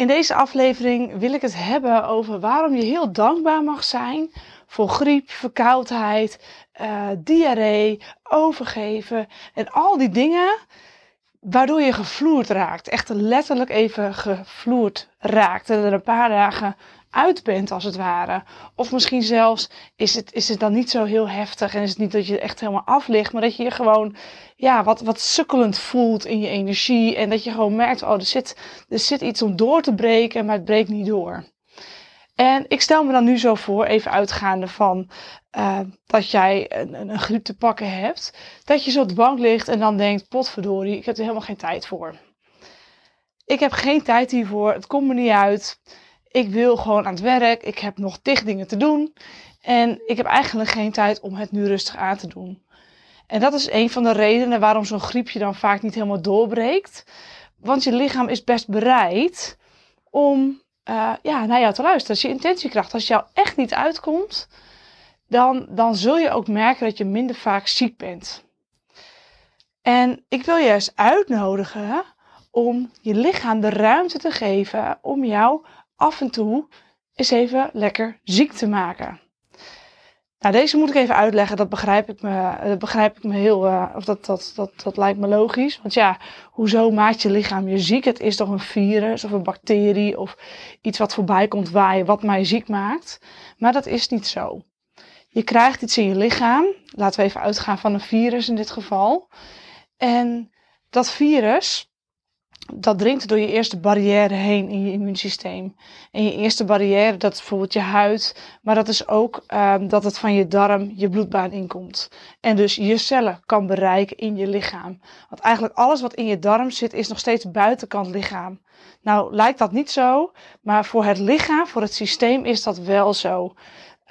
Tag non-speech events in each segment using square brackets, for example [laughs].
In deze aflevering wil ik het hebben over waarom je heel dankbaar mag zijn voor griep, verkoudheid, uh, diarree, overgeven en al die dingen waardoor je gevloerd raakt. Echt letterlijk even gevloerd raakt en er een paar dagen uit bent, als het ware. Of misschien zelfs is het, is het dan niet zo heel heftig en is het niet dat je echt helemaal af ligt, maar dat je je gewoon ja, wat, wat sukkelend voelt in je energie. En dat je gewoon merkt, oh, er zit, er zit iets om door te breken, maar het breekt niet door. En ik stel me dan nu zo voor, even uitgaande van uh, dat jij een, een, griep te pakken hebt, dat je zo op de bank ligt en dan denkt, potverdorie, ik heb er helemaal geen tijd voor. Ik heb geen tijd hiervoor, het komt me niet uit. Ik wil gewoon aan het werk. Ik heb nog dicht dingen te doen. En ik heb eigenlijk geen tijd om het nu rustig aan te doen. En dat is een van de redenen waarom zo'n griepje dan vaak niet helemaal doorbreekt. Want je lichaam is best bereid om uh, ja, naar jou te luisteren. Als je intentiekracht, als jou echt niet uitkomt, dan, dan zul je ook merken dat je minder vaak ziek bent. En ik wil je eens uitnodigen om je lichaam de ruimte te geven om jou af en toe eens even lekker ziek te maken. Nou, deze moet ik even uitleggen. Dat begrijp ik me, dat begrijp ik me heel, uh, of dat, dat, dat, dat lijkt me logisch. Want ja, hoezo maakt je lichaam je ziek? Het is toch een virus of een bacterie of iets wat voorbij komt waaien, wat mij ziek maakt. Maar dat is niet zo. Je krijgt iets in je lichaam. Laten we even uitgaan van een virus in dit geval. En dat virus, dat dringt door je eerste barrière heen in je immuunsysteem. En je eerste barrière, dat is bijvoorbeeld je huid, maar dat is ook um, dat het van je darm je bloedbaan inkomt. En dus je cellen kan bereiken in je lichaam. Want eigenlijk alles wat in je darm zit, is nog steeds buitenkant lichaam. Nou lijkt dat niet zo, maar voor het lichaam, voor het systeem is dat wel zo.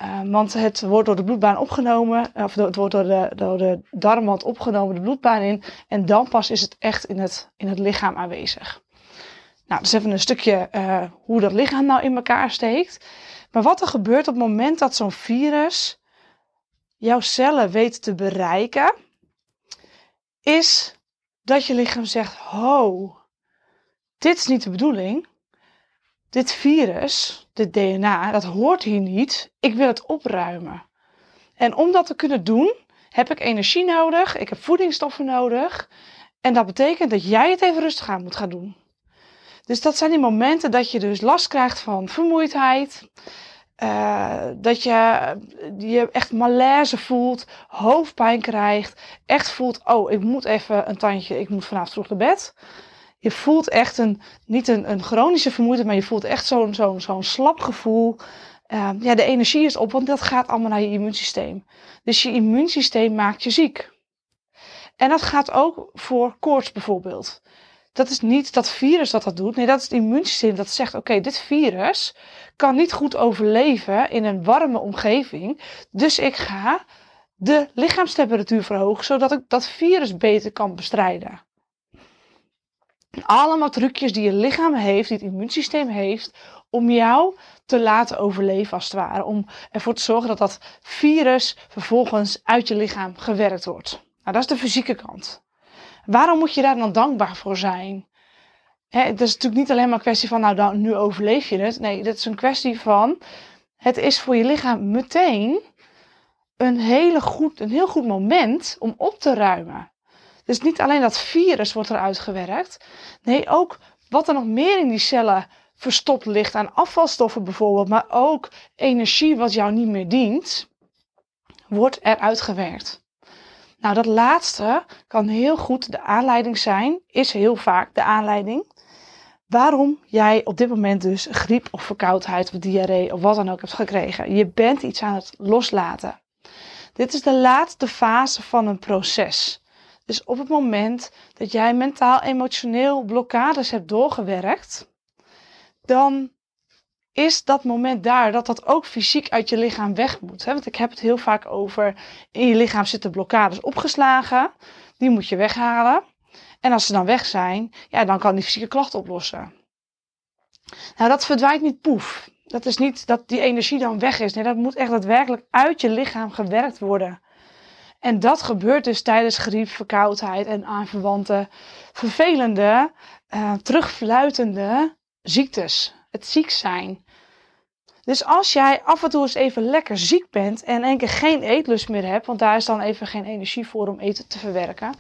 Uh, want het wordt door de bloedbaan opgenomen, of het wordt door de, door de darmwand opgenomen, de bloedbaan in. En dan pas is het echt in het, in het lichaam aanwezig. Nou, dus even een stukje uh, hoe dat lichaam nou in elkaar steekt. Maar wat er gebeurt op het moment dat zo'n virus jouw cellen weet te bereiken, is dat je lichaam zegt: Ho, dit is niet de bedoeling dit virus, dit DNA, dat hoort hier niet. Ik wil het opruimen. En om dat te kunnen doen, heb ik energie nodig, ik heb voedingsstoffen nodig. En dat betekent dat jij het even rustig aan moet gaan doen. Dus dat zijn die momenten dat je dus last krijgt van vermoeidheid. Uh, dat je je echt malaise voelt, hoofdpijn krijgt. Echt voelt, oh, ik moet even een tandje, ik moet vanavond vroeg naar bed. Je voelt echt een, niet een, een chronische vermoeidheid, maar je voelt echt zo'n zo'n slap gevoel. Uh, ja, de energie is op, want dat gaat allemaal naar je immuunsysteem. Dus je immuunsysteem maakt je ziek. En dat gaat ook voor koorts bijvoorbeeld. Dat is niet dat virus dat dat doet. Nee, dat is het immuunsysteem dat zegt: oké, dit virus kan niet goed overleven in een warme omgeving. Dus ik ga de lichaamstemperatuur verhogen, zodat ik dat virus beter kan bestrijden. Allemaal trucjes die je lichaam heeft, die het immuunsysteem heeft, om jou te laten overleven als het ware. Om ervoor te zorgen dat dat virus vervolgens uit je lichaam gewerkt wordt. Nou, dat is de fysieke kant. Waarom moet je daar dan dankbaar voor zijn? het is natuurlijk niet alleen maar een kwestie van, nou dan, nu overleef je het. Nee, dat is een kwestie van, het is voor je lichaam meteen een, hele goed, een heel goed moment om op te ruimen. Dus niet alleen dat virus wordt eruit gewerkt. Nee, ook wat er nog meer in die cellen verstopt ligt aan afvalstoffen bijvoorbeeld. Maar ook energie wat jou niet meer dient, wordt eruit gewerkt. Nou, dat laatste kan heel goed de aanleiding zijn, is heel vaak de aanleiding waarom jij op dit moment dus griep of verkoudheid of diarree of wat dan ook hebt gekregen. Je bent iets aan het loslaten. Dit is de laatste fase van een proces. Dus op het moment dat jij mentaal, emotioneel blokkades hebt doorgewerkt, dan is dat moment daar dat dat ook fysiek uit je lichaam weg moet. Want ik heb het heel vaak over, in je lichaam zitten blokkades opgeslagen, die moet je weghalen. En als ze dan weg zijn, ja, dan kan die fysieke klacht oplossen. Nou, dat verdwijnt niet poef. Dat is niet dat die energie dan weg is. Nee, dat moet echt daadwerkelijk uit je lichaam gewerkt worden. En dat gebeurt dus tijdens griep, verkoudheid en aanverwante vervelende, uh, terugfluitende ziektes, het ziek zijn. Dus als jij af en toe eens even lekker ziek bent en één keer geen eetlust meer hebt, want daar is dan even geen energie voor om eten te verwerken.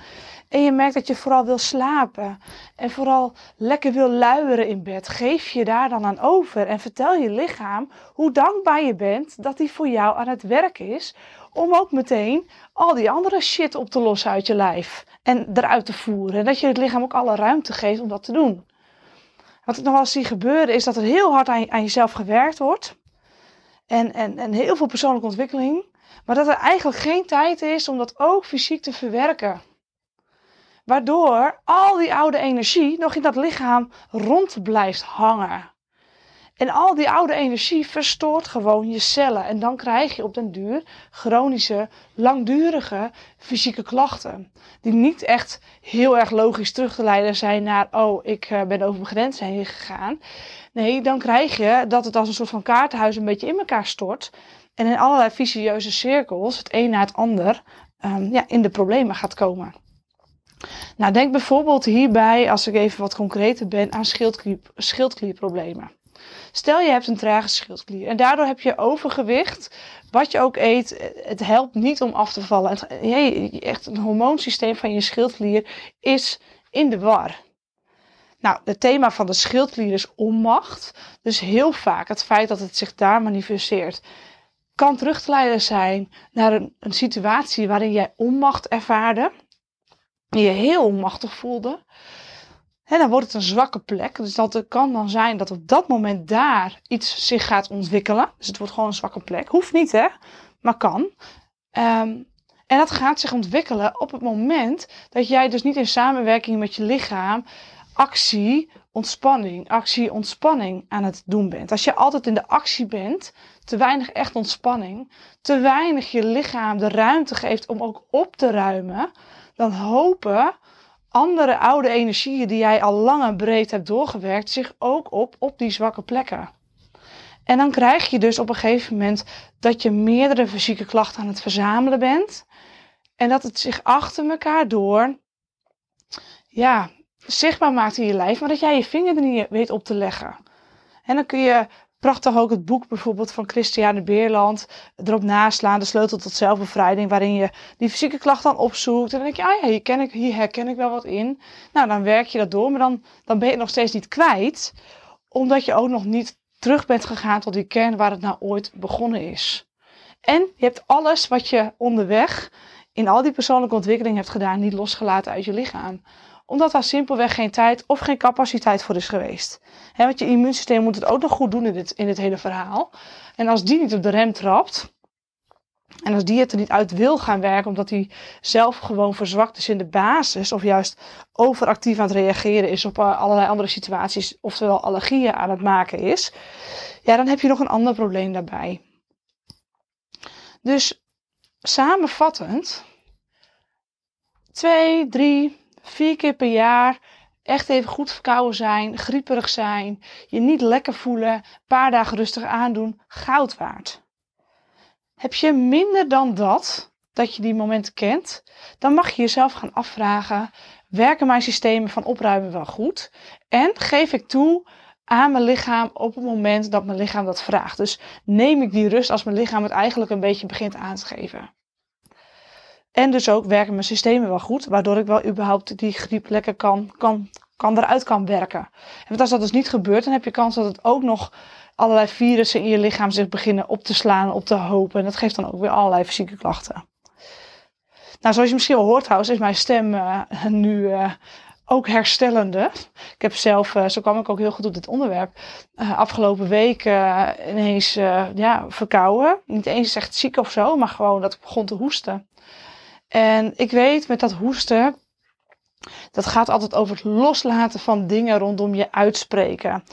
En je merkt dat je vooral wil slapen en vooral lekker wil luieren in bed. Geef je daar dan aan over en vertel je lichaam hoe dankbaar je bent dat hij voor jou aan het werk is. Om ook meteen al die andere shit op te lossen uit je lijf en eruit te voeren. En dat je het lichaam ook alle ruimte geeft om dat te doen. Wat ik nog wel zie gebeuren is dat er heel hard aan, aan jezelf gewerkt wordt. En, en, en heel veel persoonlijke ontwikkeling. Maar dat er eigenlijk geen tijd is om dat ook fysiek te verwerken. Waardoor al die oude energie nog in dat lichaam rond blijft hangen. En al die oude energie verstoort gewoon je cellen. En dan krijg je op den duur chronische, langdurige fysieke klachten. Die niet echt heel erg logisch terug te leiden zijn naar, oh, ik eh, ben over mijn grens heen gegaan. Nee, dan krijg je dat het als een soort van kaartenhuis een beetje in elkaar stort. En in allerlei vicieuze cirkels, het een na het ander, um, ja, in de problemen gaat komen. Nou, denk bijvoorbeeld hierbij, als ik even wat concreter ben, aan schildklier, schildklierproblemen. Stel je hebt een trage schildklier en daardoor heb je overgewicht. Wat je ook eet, het helpt niet om af te vallen. Het, echt een hormoonsysteem van je schildklier is in de war. Nou, het thema van de schildklier is onmacht. Dus heel vaak het feit dat het zich daar manifesteert, kan terug te leiden zijn naar een, een situatie waarin jij onmacht ervaarde. Je je heel onmachtig voelde. En dan wordt het een zwakke plek. Dus dat kan dan zijn dat op dat moment daar iets zich gaat ontwikkelen. Dus het wordt gewoon een zwakke plek. Hoeft niet hè, maar kan. Um, en dat gaat zich ontwikkelen op het moment dat jij dus niet in samenwerking met je lichaam actie, ontspanning, actie, ontspanning aan het doen bent. Als je altijd in de actie bent, te weinig echt ontspanning, te weinig je lichaam de ruimte geeft om ook op te ruimen, dan hopen andere oude energieën die jij al lang en breed hebt doorgewerkt zich ook op op die zwakke plekken. En dan krijg je dus op een gegeven moment dat je meerdere fysieke klachten aan het verzamelen bent. En dat het zich achter elkaar door, ja, zichtbaar maakt in je lijf, maar dat jij je vinger er niet weet op te leggen. En dan kun je prachtig ook het boek bijvoorbeeld van Christiane Beerland erop naslaan, de sleutel tot zelfbevrijding, waarin je die fysieke klacht dan opzoekt. En dan denk je, ah ja, hier, ken ik, hier herken ik wel wat in. Nou, dan werk je dat door, maar dan, dan ben je het nog steeds niet kwijt, omdat je ook nog niet terug bent gegaan tot die kern waar het nou ooit begonnen is. En je hebt alles wat je onderweg in al die persoonlijke ontwikkeling hebt gedaan, niet losgelaten uit je lichaam omdat daar simpelweg geen tijd of geen capaciteit voor is geweest. Want je immuunsysteem moet het ook nog goed doen in dit, in dit hele verhaal. En als die niet op de rem trapt, en als die het er niet uit wil gaan werken, omdat hij zelf gewoon verzwakt is in de basis, of juist overactief aan het reageren is op eh, allerlei andere situaties, oftewel allergieën aan het maken is, ja, dan heb je nog een ander probleem daarbij. Dus samenvattend, twee, drie, vier keer per jaar echt even goed verkouden zijn, grieperig zijn, je niet lekker voelen, een paar dagen rustig aandoen, goud waard. Heb je minder dan dat, dat je die momenten kent, dan mag je jezelf gaan afvragen: werken mijn systemen van opruimen wel goed? En geef ik toe aan mijn lichaam op het moment dat mijn lichaam dat vraagt. Dus neem ik die rust als mijn lichaam het eigenlijk een beetje begint aan te geven. En dus ook werken mijn systemen wel goed, waardoor ik wel überhaupt die griep lekker kan, kan, kan eruit kan werken. En want als dat dus niet gebeurt, dan heb je kans dat het ook nog allerlei virussen in je lichaam zich beginnen op te slaan, op te hopen. En dat geeft dan ook weer allerlei fysieke klachten. Nou, zoals je misschien wel hoort trouwens, is mijn stem uh, nu uh, ook herstellende. Ik heb zelf, uh, zo kwam ik ook heel goed op dit onderwerp, afgelopen week ineens ja, verkouden. Niet eens echt ziek of zo, maar gewoon dat ik begon te hoesten. En ik weet met dat hoesten, dat gaat altijd over het loslaten van dingen rondom je uitspreken.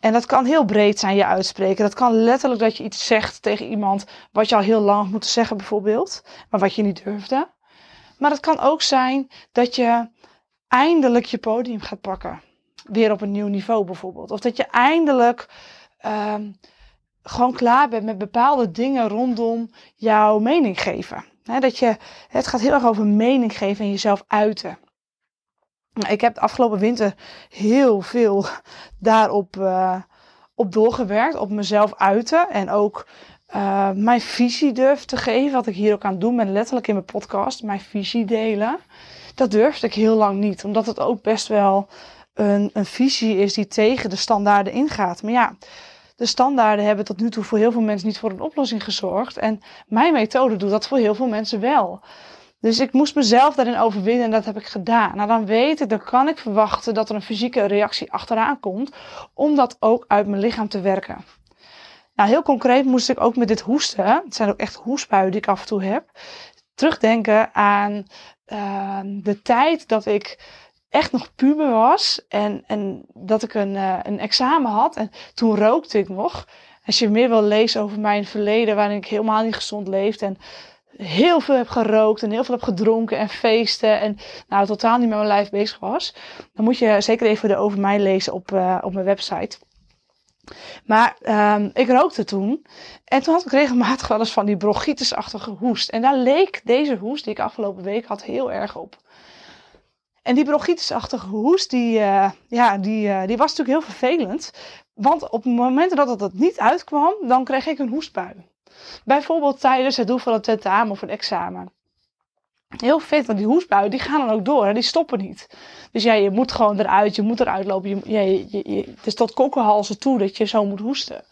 En dat kan heel breed zijn, je uitspreken. Dat kan letterlijk dat je iets zegt tegen iemand wat je al heel lang moeten zeggen, bijvoorbeeld, maar wat je niet durfde. Maar het kan ook zijn dat je eindelijk je podium gaat pakken. Weer op een nieuw niveau, bijvoorbeeld. Of dat je eindelijk uh, gewoon klaar bent met bepaalde dingen rondom jouw mening geven dat je, het gaat heel erg over mening geven en jezelf uiten. Ik heb de afgelopen winter heel veel [laughs] daarop uh, op doorgewerkt, op mezelf uiten en ook uh, mijn visie durf te geven. Wat ik hier ook aan doe ben, letterlijk in mijn podcast, mijn visie delen. Dat durfde ik heel lang niet, omdat het ook best wel een, een visie is die tegen de standaarden ingaat. Maar ja, de standaarden hebben tot nu toe voor heel veel mensen niet voor een oplossing gezorgd. En mijn methode doet dat voor heel veel mensen wel. Dus ik moest mezelf daarin overwinnen en dat heb ik gedaan. Nou, dan weet ik, dan kan ik verwachten dat er een fysieke reactie achteraan komt, om dat ook uit mijn lichaam te werken. Nou, heel concreet moest ik ook met dit hoesten, het zijn ook echt hoestbuien die ik af en toe heb, terugdenken aan uh, de tijd dat ik echt nog puber was en, en dat ik een, uh, een examen had. En toen rookte ik nog. Als je meer wil lezen over mijn verleden, waarin ik helemaal niet gezond leefde en heel veel heb gerookt en heel veel heb gedronken en feesten en nou totaal niet met mijn lijf bezig was, dan moet je zeker even de over mij lezen op, uh, op mijn website. Maar um, ik rookte toen. En toen had ik regelmatig wel eens van die bronchitisachtige hoest. En daar leek deze hoest die ik afgelopen week had heel erg op. En die bronchitisachtige hoest, die, uh, ja, die, uh, die was natuurlijk heel vervelend. Want op momenten dat het niet uitkwam, dan kreeg ik een hoestbui. Bijvoorbeeld tijdens het doen van een tentamen of een examen. Heel vet, want die hoestbuien die gaan dan ook door en die stoppen niet. Dus ja, je moet gewoon eruit, je moet eruit lopen. Je, je, je, het is tot kokkenhalzen toe dat je zo moet hoesten.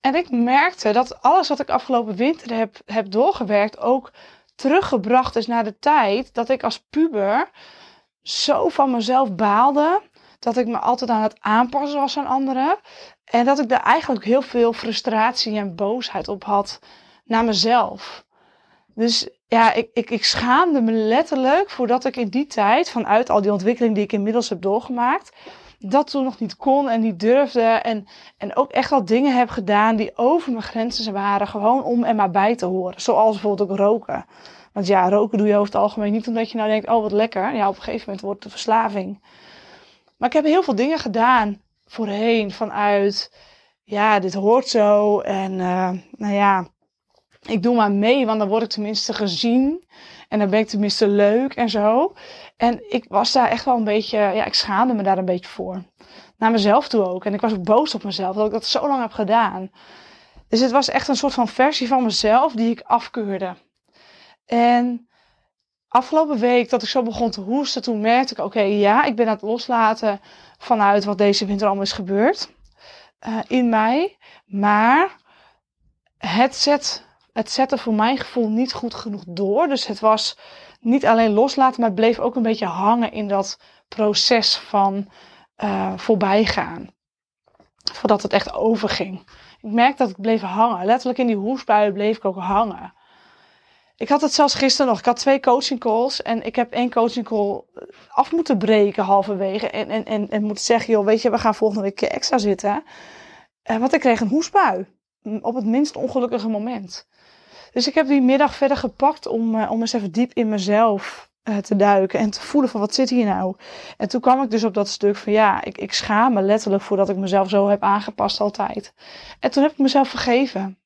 En ik merkte dat alles wat ik afgelopen winter heb, heb doorgewerkt ook teruggebracht is naar de tijd dat ik als puber zo van mezelf baalde. Dat ik me altijd aan het aanpassen was aan anderen. En dat ik daar eigenlijk heel veel frustratie en boosheid op had naar mezelf. Dus ja, ik, ik, ik schaamde me letterlijk voordat ik in die tijd, vanuit al die ontwikkeling die ik inmiddels heb doorgemaakt, dat toen nog niet kon en niet durfde. En, en ook echt al dingen heb gedaan die over mijn grenzen waren, gewoon om er maar bij te horen. Zoals bijvoorbeeld ook roken. Want ja, roken doe je over het algemeen niet omdat je nou denkt, oh wat lekker. Ja, op een gegeven moment wordt het een verslaving. Maar ik heb heel veel dingen gedaan voorheen vanuit, ja, dit hoort zo. En uh, nou ja, ik doe maar mee, want dan word ik tenminste gezien. En dan ben ik tenminste leuk en zo. En ik was daar echt wel een beetje, ja, ik schaamde me daar een beetje voor. Naar mezelf toe ook. En ik was ook boos op mezelf dat ik dat zo lang heb gedaan. Dus het was echt een soort van versie van mezelf die ik afkeurde. En afgelopen week dat ik zo begon te hoesten, toen merkte ik, oké, ja, ik ben aan het loslaten vanuit wat deze winter allemaal is gebeurd uh, in mij. Maar het zet het zette voor mijn gevoel niet goed genoeg door. Dus het was niet alleen loslaten, maar het bleef ook een beetje hangen in dat proces van uh, voorbijgaan. Voordat het echt overging. Ik merkte dat ik bleef hangen. Letterlijk in die hoestbuien bleef ik ook hangen. Ik had het zelfs gisteren nog. Ik had twee coaching calls. En ik heb één coaching call af moeten breken halverwege. En, en, en, en moeten zeggen, joh, weet je, we gaan volgende week extra zitten. Uh, want ik kreeg een hoestbui. Op het minst ongelukkige moment. Dus ik heb die middag verder gepakt om, uh, om eens even diep in mezelf uh, te duiken en te voelen van wat zit hier nou. En toen kwam ik dus op dat stuk van ja, ik, ik schaam me letterlijk voordat ik mezelf zo heb aangepast altijd. En toen heb ik mezelf vergeven.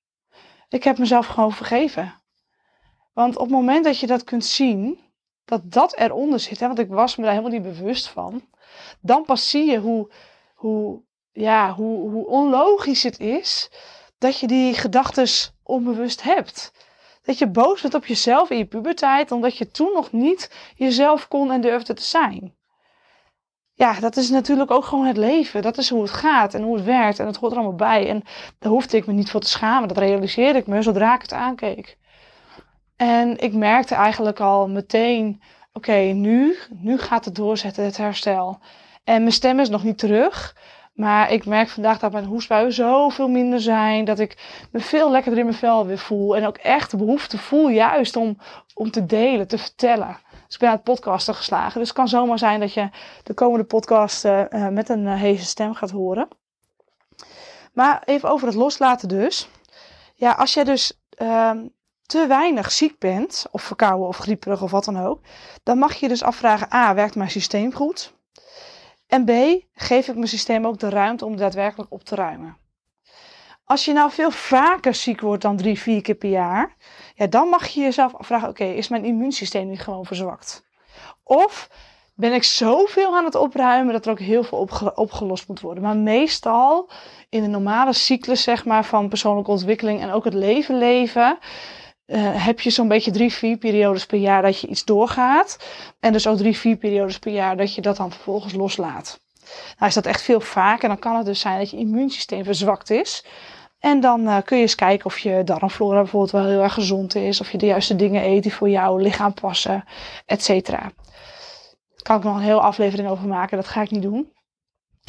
Ik heb mezelf gewoon vergeven. Want op het moment dat je dat kunt zien, dat dat eronder zit, hè, want ik was me daar helemaal niet bewust van, dan pas zie je hoe, hoe, ja, hoe, hoe onlogisch het is dat je die gedachten onbewust hebt. Dat je boos bent op jezelf in je puberteit, omdat je toen nog niet jezelf kon en durfde te zijn. Ja, dat is natuurlijk ook gewoon het leven. Dat is hoe het gaat en hoe het werkt en het hoort er allemaal bij. En daar hoefde ik me niet voor te schamen. Dat realiseerde ik me zodra ik het aankeek. En ik merkte eigenlijk al meteen, oké, nu, nu gaat het doorzetten, het herstel. En mijn stem is nog niet terug, maar ik merk vandaag dat mijn hoestbuien zoveel minder zijn. Dat ik me veel lekkerder in mijn vel weer voel. En ook echt de behoefte voel juist om, om te delen, te vertellen. Dus ik ben aan het podcasten geslagen. Dus het kan zomaar zijn dat je de komende podcast uh, met een uh, stem gaat horen. Maar even over het loslaten dus. Ja, als jij dus uh, te weinig ziek bent, of verkouden of grieperig of wat dan ook. Dan mag je dus afvragen, A, werkt mijn systeem goed? En B, geef ik mijn systeem ook de ruimte om daadwerkelijk op te ruimen. Als je nou veel vaker ziek wordt dan drie, vier keer per jaar, ja, dan mag je jezelf afvragen: oké, is mijn immuunsysteem niet gewoon verzwakt? Of ben ik zoveel aan het opruimen dat er ook heel veel opgelost moet worden. Maar meestal in de normale cyclus zeg maar, van persoonlijke ontwikkeling en ook het leven leven. Uh, heb je zo'n beetje drie, vier periodes per jaar dat je iets doorgaat. En dus ook drie, vier periodes per jaar dat je dat dan vervolgens loslaat. Nou is dat echt veel vaker, dan kan het dus zijn dat je immuunsysteem verzwakt is. En dan uh, kun je eens kijken of je darmflora bijvoorbeeld wel heel erg gezond is. Of je de juiste dingen eet die voor jouw lichaam passen, et cetera. Kan ik nog een hele aflevering over maken, dat ga ik niet doen.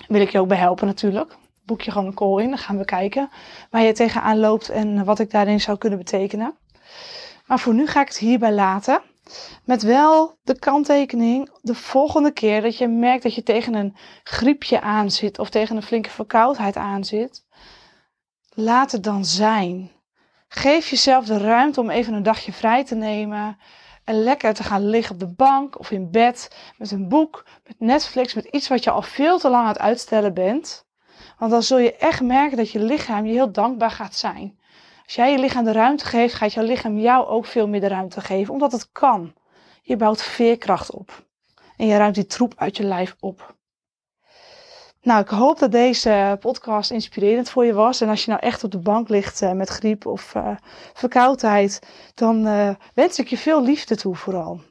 Wil ik je ook bij helpen natuurlijk. Boek je gewoon een call in, dan gaan we kijken waar je tegenaan loopt en wat ik daarin zou kunnen betekenen. Maar voor nu ga ik het hierbij laten. Met wel de kanttekening, de volgende keer dat je merkt dat je tegen een griepje aan zit of tegen een flinke verkoudheid aan zit, laat het dan zijn. Geef jezelf de ruimte om even een dagje vrij te nemen en lekker te gaan liggen op de bank of in bed met een boek, met Netflix, met iets wat je al veel te lang aan het uitstellen bent. Want dan zul je echt merken dat je lichaam je heel dankbaar gaat zijn. Als jij je lichaam de ruimte geeft, gaat jouw lichaam jou ook veel meer de ruimte geven, omdat het kan. Je bouwt veerkracht op. En je ruimt die troep uit je lijf op. Nou, ik hoop dat deze podcast inspirerend voor je was. En als je nou echt op de bank ligt uh, met griep of uh, verkoudheid, dan uh, wens ik je veel liefde toe vooral.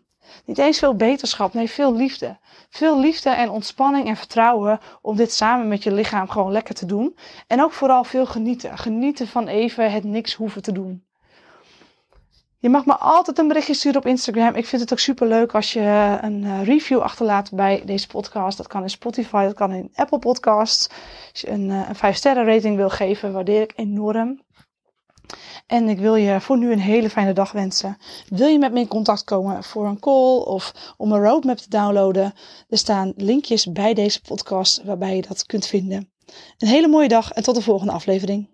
Niet eens veel beterschap, nee, veel liefde. Veel liefde en ontspanning en vertrouwen om dit samen met je lichaam gewoon lekker te doen. En ook vooral veel genieten. Genieten van even het niks hoeven te doen. Je mag me altijd een berichtje sturen op Instagram. Ik vind het ook super leuk als je een eh, review achterlaat bij deze podcast. Dat kan in Spotify, dat kan in Apple Podcasts. Als je een, eh, een 5 sterren rating wil geven, waardeer ik enorm. En ik wil je voor nu een hele fijne dag wensen. Wil je met me in contact komen voor een call of om een roadmap te downloaden? Er staan linkjes bij deze podcast waarbij je dat kunt vinden. Een hele mooie dag en tot de volgende aflevering.